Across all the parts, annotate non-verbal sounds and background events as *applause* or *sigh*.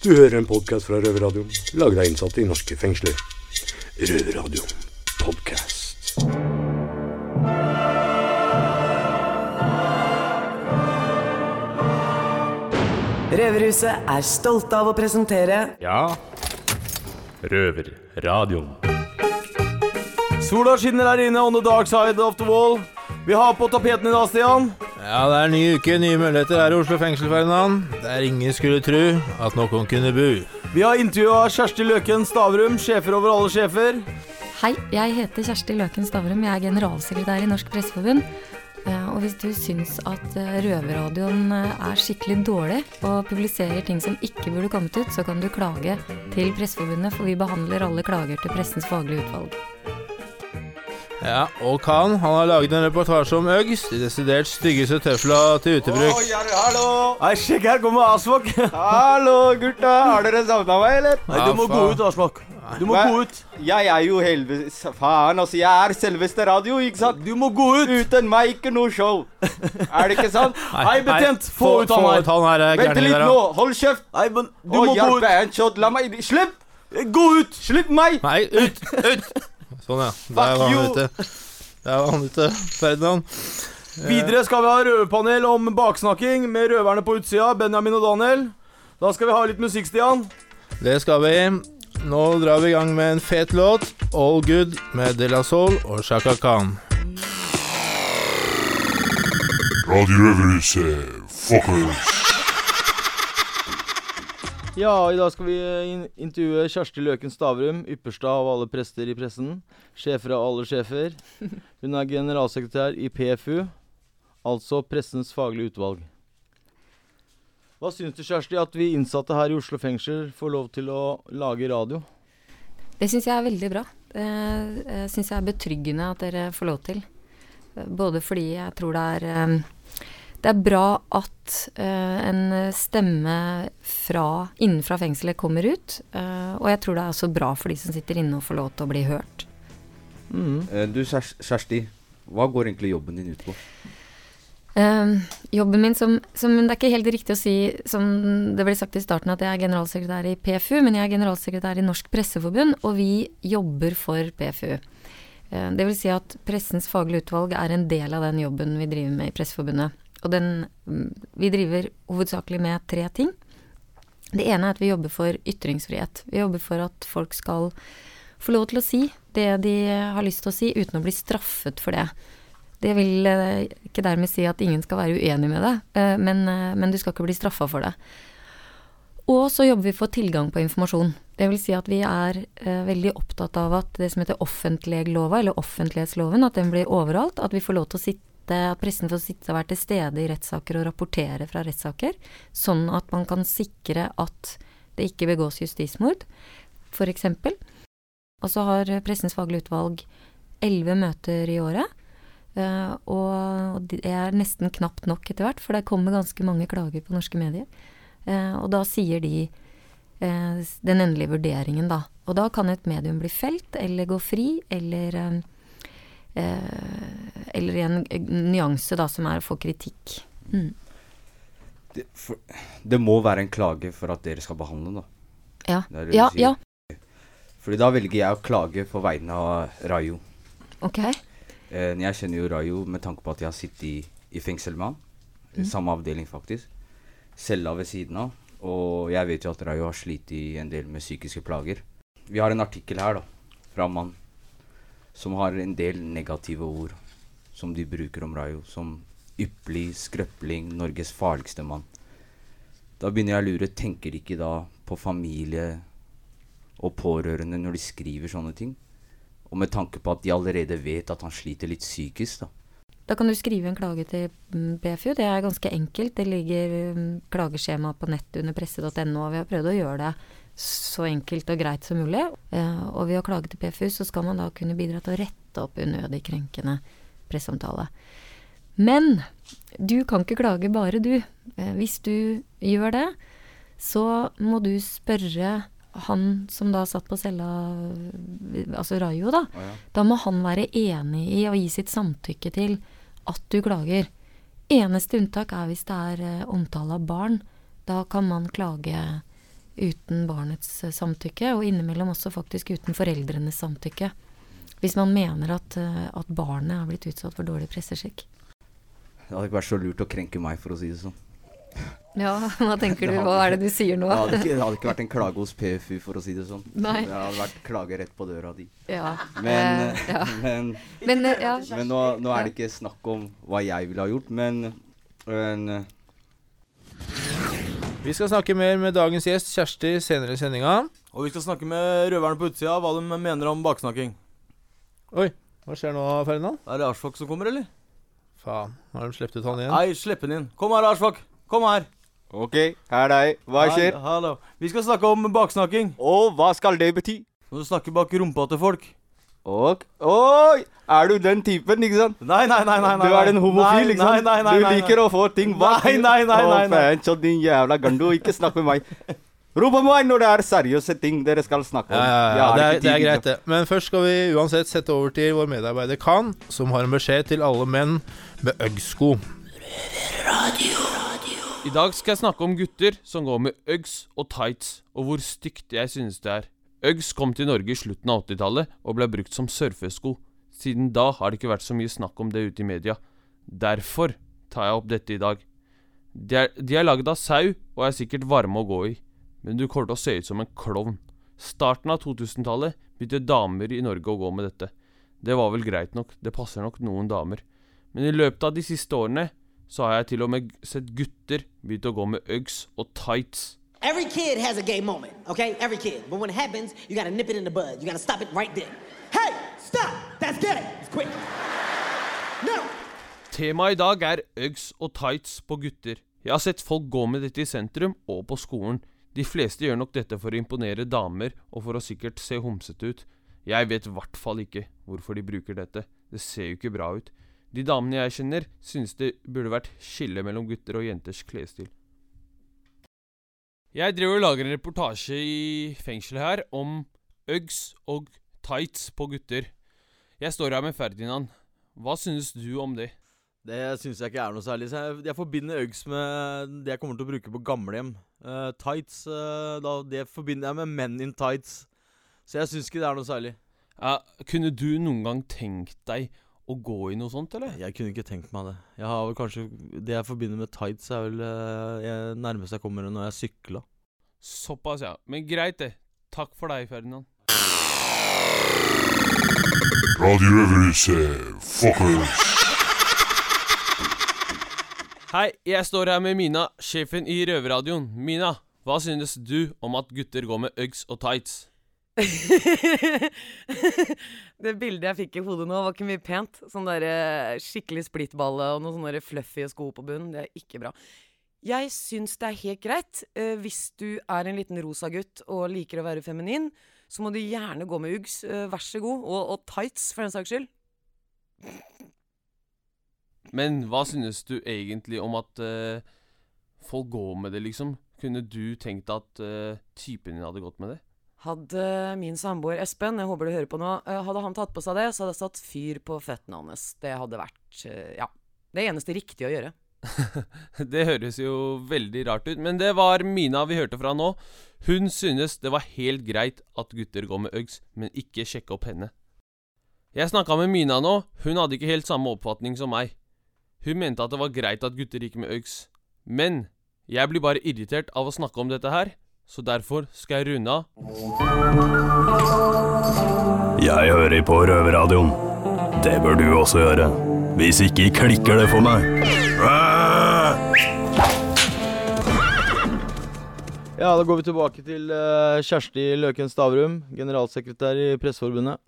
Du hører en podkast fra Røverradioen, laget av innsatte i norske fengsler. Røverradioen podkast. Røverhuset er stolte av å presentere Ja. Røverradioen. Sola skinner her inne on the dark side of the wall. Vi har på tapeten i dag, Stian. Ja, det er ny uke, nye muligheter her i Oslo fengsel, Ferdinand. Der ingen skulle tru at noen kunne bu. Vi har intervjua Kjersti Løken Stavrum, sjefer over alle sjefer. Hei, jeg heter Kjersti Løken Stavrum. Jeg er generalsekretær i Norsk Presseforbund. Eh, Og hvis du syns at eh, Røverradioen eh, er skikkelig dårlig og publiserer ting som ikke burde kommet ut, så kan du klage til Presseforbundet, for vi behandler alle klager til Pressens faglige utvalg. Ja, og Khan han har laget en reportasje om Uggs, de desidert styggeste tøfla til utebruk. hallo! Nei, sjekk her kommer Asvak. Hallo, gutta! Har dere savna meg, eller? Nei, du må gå ut, Asvak. Du må Hva? gå ut. Jeg er jo helvete Faen, altså. Jeg er selveste radio, ikke sant? Du må gå ut. Uten meg, ikke noe show. Er det ikke sant? *laughs* Hei, betjent, få ut han her. han her, eh, Vent litt der, nå. Hold kjeft. Nei, men du Å, må gå hjelpe ut. en shot. La meg Slipp! Gå ut. Slipp meg! Nei, ut! Ut! Sånn, ja. Der var han ute. Der var han ute, Ferdinand. *laughs* Videre skal vi ha røverpanel om baksnakking med røverne på utsida, Benjamin og Daniel. Da skal vi ha litt musikk, Stian. Det skal vi. Nå drar vi i gang med en fet låt. All Good med De La Soul og Shaka Khan. Radio Røverhuset, fuckers. Ja, i dag skal vi intervjue Kjersti Løken Stavrum, ypperste av alle prester i pressen. Sjefer av alle sjefer. *laughs* Hun er generalsekretær i PFU, altså Pressens faglige utvalg. Hva syns du, Kjersti, at vi innsatte her i Oslo fengsel får lov til å lage radio? Det syns jeg er veldig bra. Det eh, syns jeg er betryggende at dere får lov til. Eh, Både fordi jeg tror det er eh, det er bra at uh, en stemme fra innenfra fengselet kommer ut. Uh, og jeg tror det er også bra for de som sitter inne og får lov til å bli hørt. Mm. Eh, Du, Kjersti. Hva går egentlig jobben din ut på? Uh, jobben min som, som Det er ikke helt riktig å si, som det ble sagt i starten, at jeg er generalsekretær i PFU, men jeg er generalsekretær i Norsk Presseforbund, og vi jobber for PFU. Uh, det vil si at Pressens faglige utvalg er en del av den jobben vi driver med i Presseforbundet. Og den mm, Vi driver hovedsakelig med tre ting. Det ene er at vi jobber for ytringsfrihet. Vi jobber for at folk skal få lov til å si det de har lyst til å si, uten å bli straffet for det. Det vil eh, ikke dermed si at ingen skal være uenig med det, eh, men, eh, men du skal ikke bli straffa for det. Og så jobber vi for tilgang på informasjon. Det vil si at vi er eh, veldig opptatt av at det som heter offentleglova, eller offentlighetsloven, at den blir overalt. At vi får lov til å sitte, at pressen får sitte og være til stede i rettssaker og rapportere fra rettssaker. Sånn at man kan sikre at det ikke begås justismord, f.eks. Og så har Pressens faglige utvalg elleve møter i året. Eh, og det er nesten knapt nok etter hvert, for det kommer ganske mange klager på norske medier. Eh, og da sier de eh, den endelige vurderingen, da. Og da kan et medium bli felt, eller gå fri, eller eh, eh, Eller i en eh, nyanse, da, som er å få kritikk. Mm. Det, for, det må være en klage for at dere skal behandle, da. Ja. Det det Ja, ja. Fordi da velger jeg å klage på vegne av Rayo. Ok. Eh, jeg kjenner jo Rayo med tanke på at jeg har sittet i, i fengsel med han. I Samme avdeling, faktisk. Cella ved siden av. Og jeg vet jo at Rayo har slitt en del med psykiske plager. Vi har en artikkel her, da, fra en mann som har en del negative ord som de bruker om Rayo. Som ypperlig, skrøpling, Norges farligste mann. Da begynner jeg å lure, tenker de ikke da på familie og pårørende når de skriver sånne ting? Og med tanke på at de allerede vet at han sliter litt psykisk, da. Da kan du skrive en klage til BFU. Det er ganske enkelt. Det ligger mm, klageskjema på nett under presse.no, vi har prøvd å gjøre det så enkelt og greit som mulig. Eh, og ved å klage til PFU, så skal man da kunne bidra til å rette opp unødig krenkende presseomtale. Men du kan ikke klage bare, du. Eh, hvis du gjør det, så må du spørre han som da satt på cella, altså Rayo, da. Oh, ja. Da må han være enig i å gi sitt samtykke til at du klager. Eneste unntak er hvis det er eh, omtale av barn. Da kan man klage uten barnets eh, samtykke, og innimellom også faktisk uten foreldrenes samtykke. Hvis man mener at, eh, at barnet har blitt utsatt for dårlig presseskikk. Det hadde ikke vært så lurt å krenke meg, for å si det sånn. *laughs* Ja, hva tenker du? Hva er det du sier nå? Det hadde, ikke, det hadde ikke vært en klage hos PFU, for å si det sånn. Nei. Det hadde vært klage rett på døra di. Ja. Men, eh, ja. *laughs* men, Men eh, ja. men nå, nå er det ikke snakk om hva jeg ville ha gjort, men, men Vi skal snakke mer med dagens gjest Kjersti senere i sendinga. Og vi skal snakke med røverne på utsida, hva de mener om baksnakking. Oi, hva skjer nå, Ferdinand? Er det Arsfok som kommer, eller? Faen, har de sluppet ut han igjen? Nei, slipp den inn. Kom her, Arsfok. Kom her. OK, her er deg. Hva skjer? Hallo. Vi skal snakke om baksnakking. Og hva skal det bety? Når du snakker bak rumpa til folk. Og Oi! Er du den typen, ikke sant? Nei, nei, nei. nei, nei Du er en homofil, ikke sant? Nei, nei, nei, du nei, liker å få ting bak. Nei, nei, nei, nei, Å, nei. så din jævla gando. Ikke snakk med meg. Rop på meg når det er seriøse ting dere skal snakke om. Ja, ja, ja, det er, det er greit, det. Men først skal vi uansett sette over til vår medarbeider Khan, som har en beskjed til alle menn med Ugg-sko. I dag skal jeg snakke om gutter som går med Uggs og tights, og hvor stygt jeg synes det er. Uggs kom til Norge i slutten av 80-tallet og ble brukt som surfesko. Siden da har det ikke vært så mye snakk om det ute i media. Derfor tar jeg opp dette i dag. De er, de er lagd av sau og er sikkert varme å gå i, men du kommer til å se ut som en klovn. Starten av 2000-tallet begynte damer i Norge å gå med dette. Det var vel greit nok, det passer nok noen damer. Men i løpet av de siste årene så har jeg til og med sett gutter begynne å gå med Uggs og tights. Every kid has a gay moment, okay? Every kid. But when it happens, you gotta nip it in the bud. You gotta stop it right there. Hey, stop! That's gay. It's quick. No! Temaet i dag er Uggs og tights på gutter. Jeg har sett folk gå med dette i sentrum og på skolen. De fleste gjør nok dette for å imponere damer og for å sikkert se homsete ut. Jeg vet i hvert fall ikke hvorfor de bruker dette. Det ser jo ikke bra ut. De damene jeg kjenner, synes det burde vært skille mellom gutter og jenters klesstil. Jeg driver og lager en reportasje i fengselet her om Uggs og tights på gutter. Jeg står her med Ferdinand. Hva synes du om det? Det syns jeg ikke er noe særlig. Jeg, jeg forbinder Uggs med det jeg kommer til å bruke på gamlehjem. Uh, tights uh, da, Det forbinder jeg med menn in tights. Så jeg syns ikke det er noe særlig. Ja, kunne du noen gang tenkt deg å gå i noe sånt, eller? Jeg kunne ikke tenkt meg det. Jeg har vel kanskje Det jeg forbinder med tights, er vel eh, jeg, nærmest jeg kommer når jeg sykla. Såpass, ja. Men greit, det. Takk for deg, Ferdinand. Radio fuckers. Hei, jeg står her med Mina, sjefen i Røverradioen. Mina, hva synes du om at gutter går med Uggs og tights? *laughs* det bildet jeg fikk i hodet nå, var ikke mye pent. Sånn der eh, skikkelig splittballe og noen sånne fluffy sko på bunnen. Det er ikke bra. Jeg syns det er helt greit. Eh, hvis du er en liten rosa gutt og liker å være feminin, så må du gjerne gå med Uggs. Eh, vær så god. Og, og tights, for den saks skyld. Men hva synes du egentlig om at eh, folk går med det, liksom? Kunne du tenkt at eh, typen din hadde gått med det? Hadde min samboer Espen, jeg håper du hører på nå, eh, hadde han tatt på seg det, så hadde jeg satt fyr på føttene hans. Det hadde vært eh, ja, det eneste riktige å gjøre. *laughs* det høres jo veldig rart ut, men det var Mina vi hørte fra nå. Hun synes det var helt greit at gutter går med Uggs, men ikke sjekke opp henne. Jeg snakka med Mina nå, hun hadde ikke helt samme oppfatning som meg. Hun mente at det var greit at gutter gikk med Uggs, men jeg blir bare irritert av å snakke om dette her, så derfor skal jeg runde av. Jeg hører på Røverradioen. Det bør du også gjøre. Hvis ikke klikker det for meg. Ja, da går vi tilbake til eh, Kjersti Løken Stavrum, generalsekretær i Presseforbundet.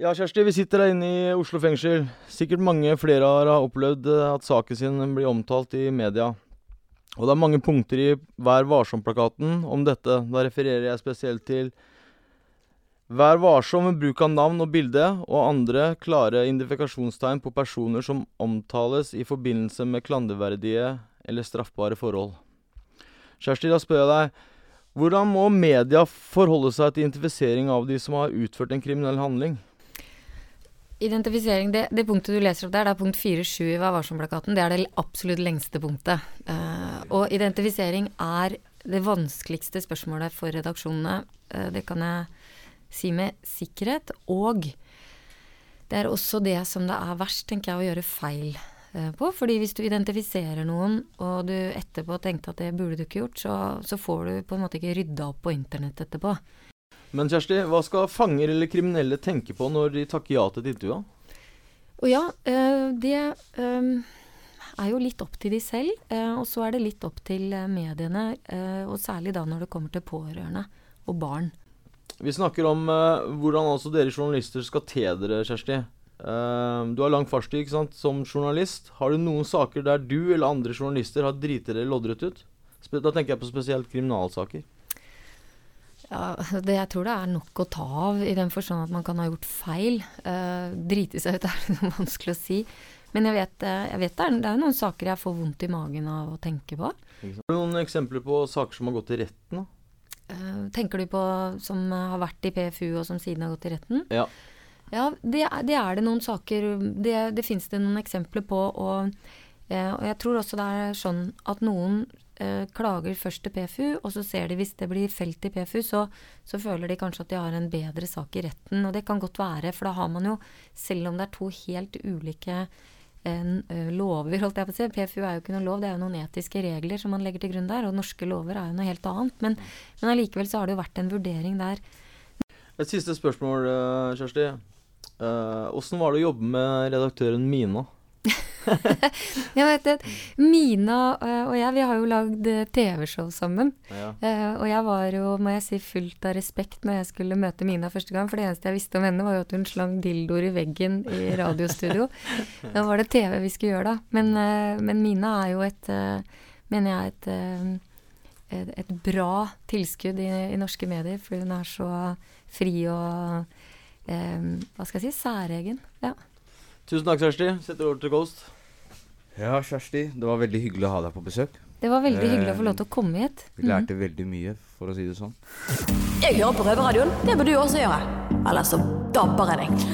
Ja, Kjersti, vi sitter her inne i Oslo fengsel. Sikkert mange flere har opplevd eh, at saken sin blir omtalt i media. Og det er mange punkter i Vær varsom-plakaten om dette. Da refererer jeg spesielt til Vær varsom med bruk av navn og bilde og andre klare identifikasjonstegn på personer som omtales i forbindelse med klanderverdige eller straffbare forhold. Kjersti, da spør jeg deg, hvordan må media forholde seg til identifisering av de som har utført en kriminell handling? Identifisering, det, det punktet du leser opp der, det er punkt 4-7 i Vær varsom-plakaten. Det er det absolutt lengste punktet. Uh, og identifisering er det vanskeligste spørsmålet for redaksjonene. Uh, det kan jeg si med sikkerhet. Og det er også det som det er verst, tenker jeg, å gjøre feil uh, på. Fordi hvis du identifiserer noen, og du etterpå tenkte at det burde du ikke gjort, så, så får du på en måte ikke rydda opp på internett etterpå. Men Kjersti, hva skal fanger eller kriminelle tenke på når de takker ja til et intervju? Og ja, eh, det eh, er jo litt opp til de selv. eh, Og så er det litt opp til mediene, og særlig da når det kommer til pårørende og barn. Vi snakker om hvordan altså dere journalister skal te dere, Kjersti. Du har lang fartstid ikke sant, som journalist. Har du noen saker der du eller andre journalister har driti dere loddrett ut? Da tenker jeg på spesielt kriminalsaker. Ja, det, jeg tror det er nok å ta av, i den forstand at man kan ha gjort feil. Uh, drite seg ut er det *laughs* vanskelig å si. Men jeg vet, eh, jeg vet det, er, det er noen saker jeg får vondt i magen av å tenke på. Har du noen eksempler på saker som har gått til retten? Eh, tenker du på som har vært i PFU og som siden har gått i retten? Ja. Ja, det, det er det noen saker Det, det fins det noen eksempler på. Og, uh, og jeg tror også det er sånn at noen eh, klager først til PFU, og så ser de hvis det blir felt i PFU, så, så føler de kanskje at de har en bedre sak i retten. Og det kan godt være, for da har man jo, selv om det er to helt ulike eh, eh, lover, holdt jeg på å si. PFU er jo ikke noen lov, det er jo noen etiske regler som man legger til grunn der. Og norske lover er jo noe helt annet. Men, men allikevel så har det jo vært en vurdering der. Et siste spørsmål, eh, Kjersti. Åssen var det å jobbe med redaktøren Mina? *laughs* Jeg vet det. Mina eh, og jeg, vi har jo lagd eh, TV-show sammen. Ja. Eh, og jeg var jo, må jeg si, fullt av respekt når jeg skulle møte Mina første gang. For det eneste jeg visste om henne, var jo at hun slang dildoer i veggen i radiostudio. *laughs* da var det TV vi skulle gjøre, da. Men, men Mina er jo et, mener jeg, et, et, et bra tilskudd i, i norske medier. fordi hun er så fri og eh, hva skal jeg si, særegen. Ja. Tusen takk, Kjersti. Setter over til Ghost. Ja, Kjersti, det var veldig hyggelig å ha deg på besøk. Det var veldig hyggelig å få lov til å komme hit. Vi lærte veldig mye, for å si det sånn. Jeg hører på Røverradioen. Det bør du også gjøre. Eller så dabber jeg deg. *laughs*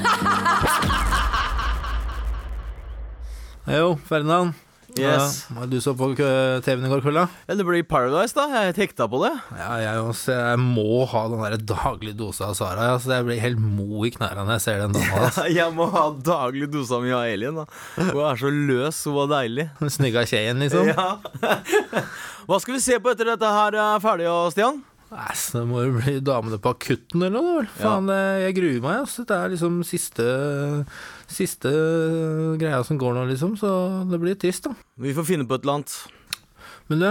Jo, Ferdinand. Yes. Ja, hva du så på TV-en i går kveld, da? Ja, det blir Paradise, da. Jeg er hekta på det. Ja, jeg, også, jeg må ha den der daglige dosa av Sara. Altså, jeg blir helt mo i knærne når jeg ser den dama. Altså. *laughs* jeg må ha daglig dosa mi av Elin. da Hun er så løs, hun var deilig. Snygga kjeien, liksom. Ja. *laughs* Hva skal vi se på etter dette her er ferdig, Stian? Nei, så det må jo bli Damene på akutten eller noe. vel? Faen, det- jeg gruer meg. Altså. Det er liksom siste Siste greia som går nå, liksom. Så det blir trist, da. Vi får finne på et eller annet. Men du,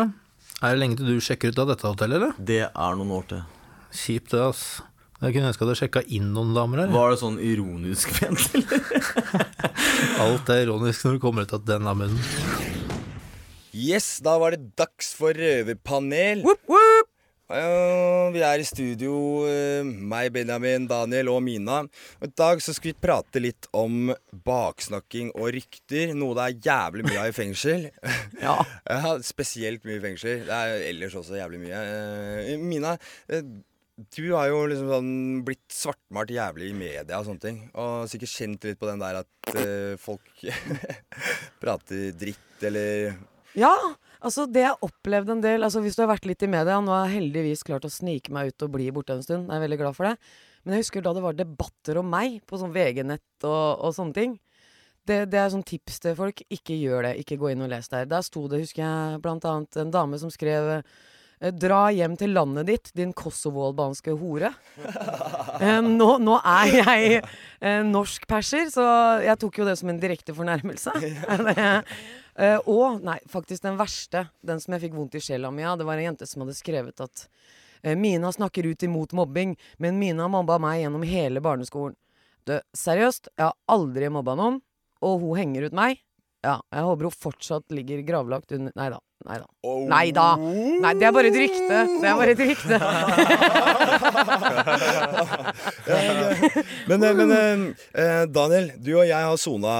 er det lenge til du sjekker ut av dette hotellet, eller? Det er noen år til. Kjipt, det, ass. Jeg kunne ønske at jeg sjekka inn noen damer her. Var det sånn ironisk pent, eller? *laughs* Alt er ironisk når du kommer ut av den av munnen. Yes, da var det dags for røverpanel. Eh, vi er i studio, eh, meg, Benjamin, Daniel og Mina. Og I dag så skal vi prate litt om baksnakking og rykter, noe det er jævlig mye av i fengsel. *laughs* Ja. *laughs* Ja, spesielt mye i fengsel. Det er ellers også jævlig mye. Eh, Mina, eh, du har jo liksom sånn blitt svartmalt jævlig i media og sånne ting. Og sikkert kjent litt på den der at eh, folk *laughs* prater dritt, eller Ja, altså det jeg opplevde en del altså Hvis du har vært litt i media Nå har jeg heldigvis klart å snike meg ut og bli borte en stund. Jeg er veldig glad for det. Men jeg husker da det var debatter om meg på sånn VG-nett og, og sånne ting. Det, det er sånn tips til folk. Ikke gjør det. Ikke gå inn og les der. Der sto det, husker jeg, blant annet en dame som skrev eh, Dra hjem til landet ditt, din kosovo-albanske hore. *laughs* Eh, nå, nå er jeg eh, norsk-perser, så jeg tok jo det som en direkte fornærmelse. *laughs* *laughs* Eh, og nei, faktisk den verste, den som jeg fikk vondt i sjela mi av, det var en jente som hadde skrevet at uh, Mina snakker ut imot mobbing, men Mina mobba meg gjennom hele barneskolen. Du, seriøst, jeg har aldri mobba noen, og hun henger ut meg. Ja, jeg håper hun fortsatt ligger gravlagt under Nei da. Nei da. Nei da! Nei, det er bare et rykte. Det er bare et rykte. *laughs* Men, eh, men eh, eh, Daniel, du og jeg har sona,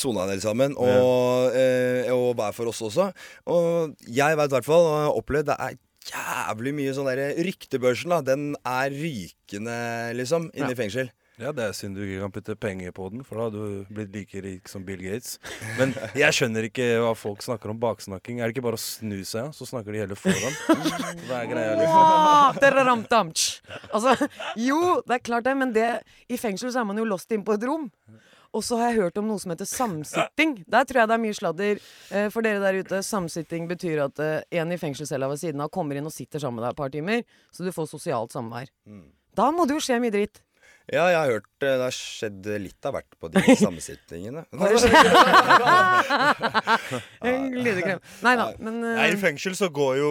sona en del sammen. Og, eh, og hver for oss også. Og jeg veit i hvert fall, og har opplevd, det er jævlig mye sånn derre Ryktebørsen, da. Den er rykende, liksom, inne i Ja. fengsel. Ja, det er synd du ikke kan putte penger på den, for da hadde du blitt like rik som Bill Gates. Men jeg skjønner ikke hva folk snakker om baksnakking. Er det ikke bare å snu seg, så snakker de heller foran? Hva er greia, liksom? Altså, jo, det er klart det, men det, i fengsel så er man jo lost inn på et rom. Og så har jeg hørt om noe som heter samsitting. Der tror jeg det er mye sladder. Eh, for dere der ute, samsitting betyr at eh, en i fengselscella ved siden av kommer inn og sitter sammen med deg et par timer, så du får sosialt samvær. Da må det jo skje mye dritt. Ja, jeg har hørt eh, det har skjedd litt av hvert på de *laughs* sammensetningene. Glidekrem. *laughs* Nei da, men uh... Nei, I fengsel så går jo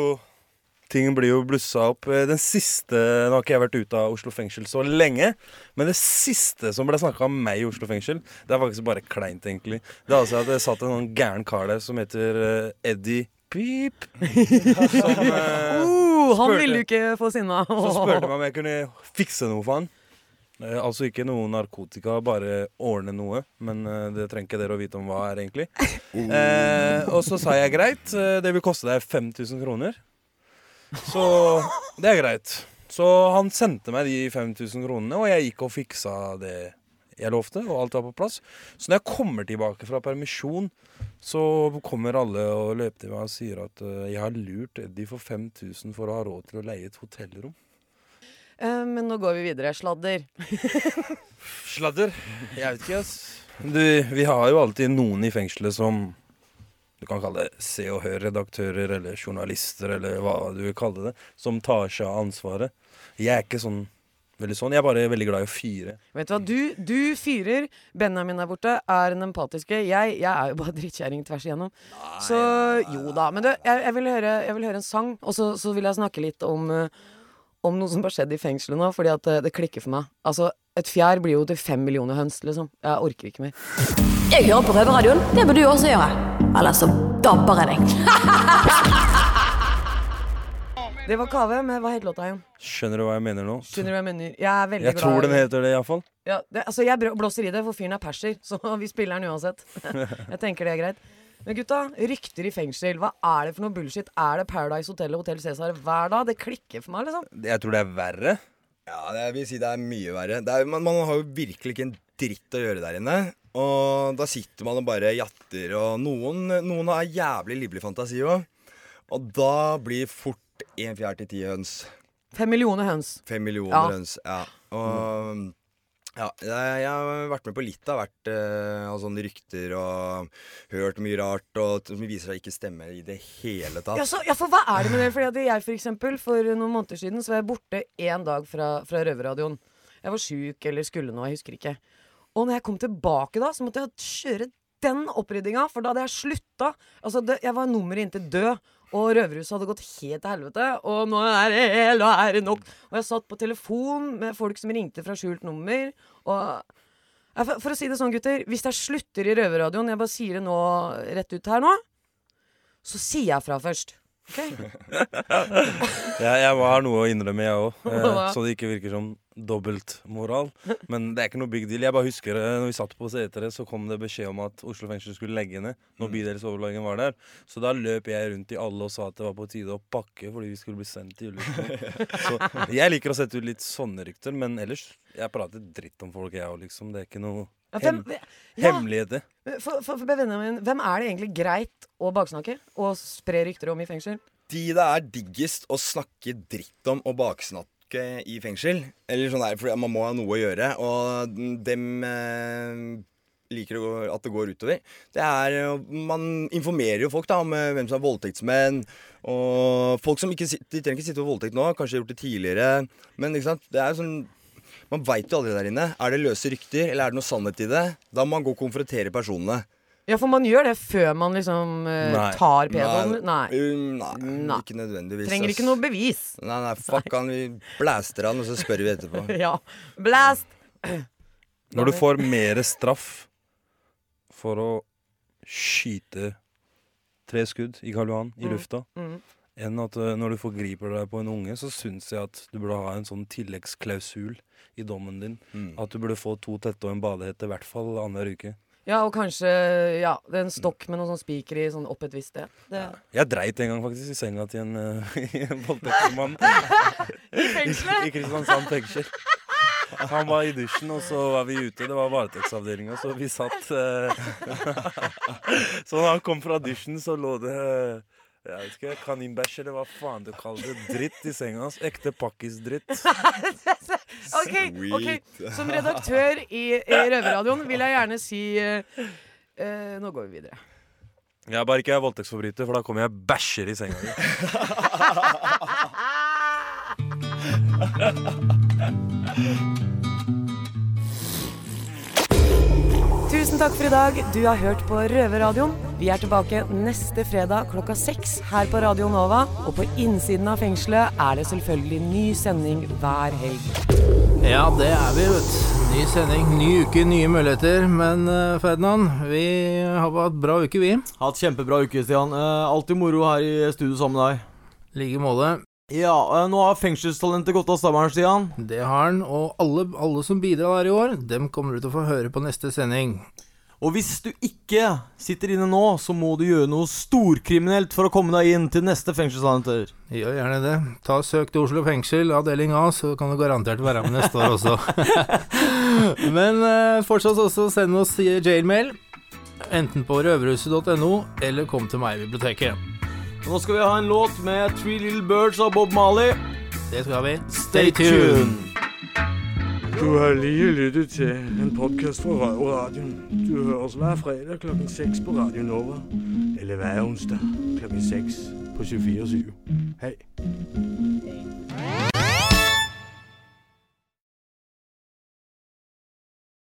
Ting blir jo blussa opp. Eh, Den siste Nå har ikke jeg vært ute av Oslo fengsel så lenge, men det siste som ble snakka om meg i Oslo fengsel, det er faktisk bare kleint, egentlig. Det er altså at det satt en sånn gæren kar der som heter Eddie Pip. *laughs* Som uh, Han ville du ikke få sinna. Så spurte meg om jeg kunne fikse noe for han. Eh, altså ikke noe narkotika, bare ordne noe. Men eh, det trenger ikke dere å vite om hva er, egentlig. Eh, og så sa jeg greit, eh, det vil koste deg 5000 kroner. Så det er greit. Så han sendte meg de 5000 kronene, og jeg gikk og fiksa det jeg lovte, og alt var på plass. Så når jeg kommer tilbake fra permisjon, så kommer alle og løper til meg og sier at jeg har lurt Eddie for 5000 for å ha råd til å leie et hotellrom. Eh, men nå går vi videre. Sladder. *laughs* Sladder? Jeg vet ikke, ass. Du, vi har jo alltid noen i fengselet som du kan kalle det Se og Hør-redaktører eller journalister eller hva du vil kalle det, som tar seg av ansvaret. Jeg er ikke sånn veldig sånn. Jeg er bare veldig glad i å fyre. Vet du hva, du, du fyrer. Benjamin der borte er den empatiske. Jeg, jeg er jo bare *laughs* drittkjerring tvers igjennom. Så jo da. Men du, jeg, jeg, vil, høre, jeg vil høre en sang, og så, så vil jeg snakke litt om eh, om noe som har skjedd i fengselet nå, fordi at eh, det klikker for meg. Altså, et fjær blir jo til fem millioner høns, liksom. Jeg orker ikke mer. Jeg hører på Røverradioen. Det bør du også gjøre. Eller så dabber jeg deg. *laughs* Det var Kave med Hva het låta igjen? Skjønner du hva jeg mener nå? Skjønner du hva jeg mener? Jeg er veldig Jeg tror glad tror den heter det, iallfall. Ja, det, altså jeg blåser i det, for fyren er perser, *laughs* så vi spiller den uansett. *laughs* jeg tenker det er greit. Men gutta, rykter i fengsel. Hva er det for noe bullshit? Er det Paradise Hotel og Hotell Cæsar hver dag? Det klikker for meg, liksom. Jeg tror det er verre. Ja, jeg vil si det er mye verre. Det er, man, man har jo virkelig ikke en dritt å gjøre der inne. Og da sitter man og bare jatter, og noen, noen har jævlig livlig fantasi òg. Og da blir fort en fjær til ti høns. Fem millioner høns. Fem millioner Ja. høns. Ja. Og ja, jeg, har vært med på litt av hvert uh, av sånne rykter og hørt mye rart og som viser seg ikke stemme i det hele tatt. Ja, så, ja, for hva er det med det? Fordi jeg for eksempel, for noen måneder siden så var jeg borte én dag fra, fra Røverradioen. Jeg var sjuk eller skulle noe, jeg husker ikke. Og når jeg kom tilbake da, så måtte jeg kjøre den oppryddinga, for da hadde jeg slutta. Altså, det, jeg var nummeret inntil død, og Røverhuset hadde gått helt til helvete. Og nå er det nå er det nok. Og jeg satt på telefon med folk som ringte fra skjult nummer, og for, for å si det sånn, gutter, hvis jeg slutter i Røverradioen, jeg bare sier det nå rett ut her nå, så sier jeg fra først. Ok? *laughs* Jeg, jeg har noe å innrømme, jeg òg. *laughs* Eh, så det ikke virker som dobbeltmoral. *laughs* Men det er ikke noe big deal. Jeg bare husker eh, når vi satt på setere, så kom det beskjed om at Oslo fengsel skulle legge ned når bydelsoverlegen var der. Så da løp jeg rundt i alle og sa at det var på tide å pakke fordi vi skulle bli sendt til. *laughs* Så jeg liker å sette ut litt sånne rykter, men ellers Jeg prater dritt om folk, jeg òg, liksom. Det er ikke noe hem ja. hemmeligheter. For, for, for Benjamin, hvem er det egentlig greit å baksnakke og spre rykter om i fengsel? De det er diggest å snakke dritt om og baksnakke i fengsel. Eller sånn der, for man må ha noe å gjøre. Og dem eh, liker å, at det går utover. Det er Man informerer jo folk da om eh, hvem som er voldtektsmenn. Og folk som ikke de trenger ikke sitte på voldtekt nå, kanskje har gjort det tidligere. Men ikke sant, det er jo sånn Man veit jo aldri der inne. Er det løse rykter, eller er det noe sannhet i det? Da må man gå og konfrontere personene. Ja, for man gjør det før man liksom uh, tar pedoen. Nei. Nei. Um, nei, ikke nødvendigvis. Trenger ikke noe bevis. Nei, nei, fuck han. Vi blæster han, og så spør vi etterpå. *laughs* ja. Blast! Når du får mer straff for å skyte tre skudd i Karl Johan i Mm, lufta, mm. enn at eh, når du forgriper deg på en unge, så syns jeg at du burde ha en sånn tilleggsklausul i dommen din. Mm. At du burde få to tette og en badehette i hvert fall annenhver uke. Ja, og kanskje ja, det er en stokk med noen sånn spiker i sånn opp et visst sted. Det. Jeg dreit en gang faktisk i senga til en, *laughs* uh, en voldtektsmann. *laughs* I fengselet? I Kristiansand fengsel. Han var i dusjen, og så var vi ute. Det var varetektsavdelinga, så vi satt eh, *laughs* Så da han kom fra dusjen, så lå det jeg vet ikke, kaninbæsj eller hva faen du kaller det. Dritt i senga hans. Ekte pakkisdritt. *laughs* ok, ok. Som redaktør i, i Røverradioen vil jeg gjerne si uh, uh, Nå går vi videre. Jeg er bare ikke er voldtektsforbryter, for da kommer jeg bæsjer i senga di. Tusen takk for i dag. Du har hørt på Røverradioen. Vi er tilbake neste fredag klokka seks her på Radio Nova. Og på innsiden av fengselet er det selvfølgelig ny sending hver helg. Ja, det er vi, vet du. Ny sending, ny uke, nye muligheter. Men uh, Ferdinand, vi har hatt bra uke, vi. Hatt kjempebra uke, Stian. Uh, alltid moro her i studio sammen med deg. Like måte. Ja, eh, nå har fengselstalentet gått av stammeren, Stian. Det har han, og alle, alle som bidrar her i år, dem kommer du til å få høre på neste sending. Og hvis du ikke sitter inne nå, så må du gjøre noe storkriminelt for å komme deg inn til neste fengselshandler. Gjør gjerne det. Ta Søk til Oslo fengsel, avdeling A, så kan du garantert være med neste år også. *laughs* Men eh, fortsatt også send oss jailmail, enten på røverhuset.no, eller kom til meg i biblioteket. Nå skal vi ha en låt med Three Little Birds av Bob Marley. Det skal vi. Stay tuned. Du har lige lyttet til en podcast fra Røverradioen. Du hører oss hver fredag klokken 6 på Radio Nova. Eller hver onsdag klokken 6 på 24 Hej.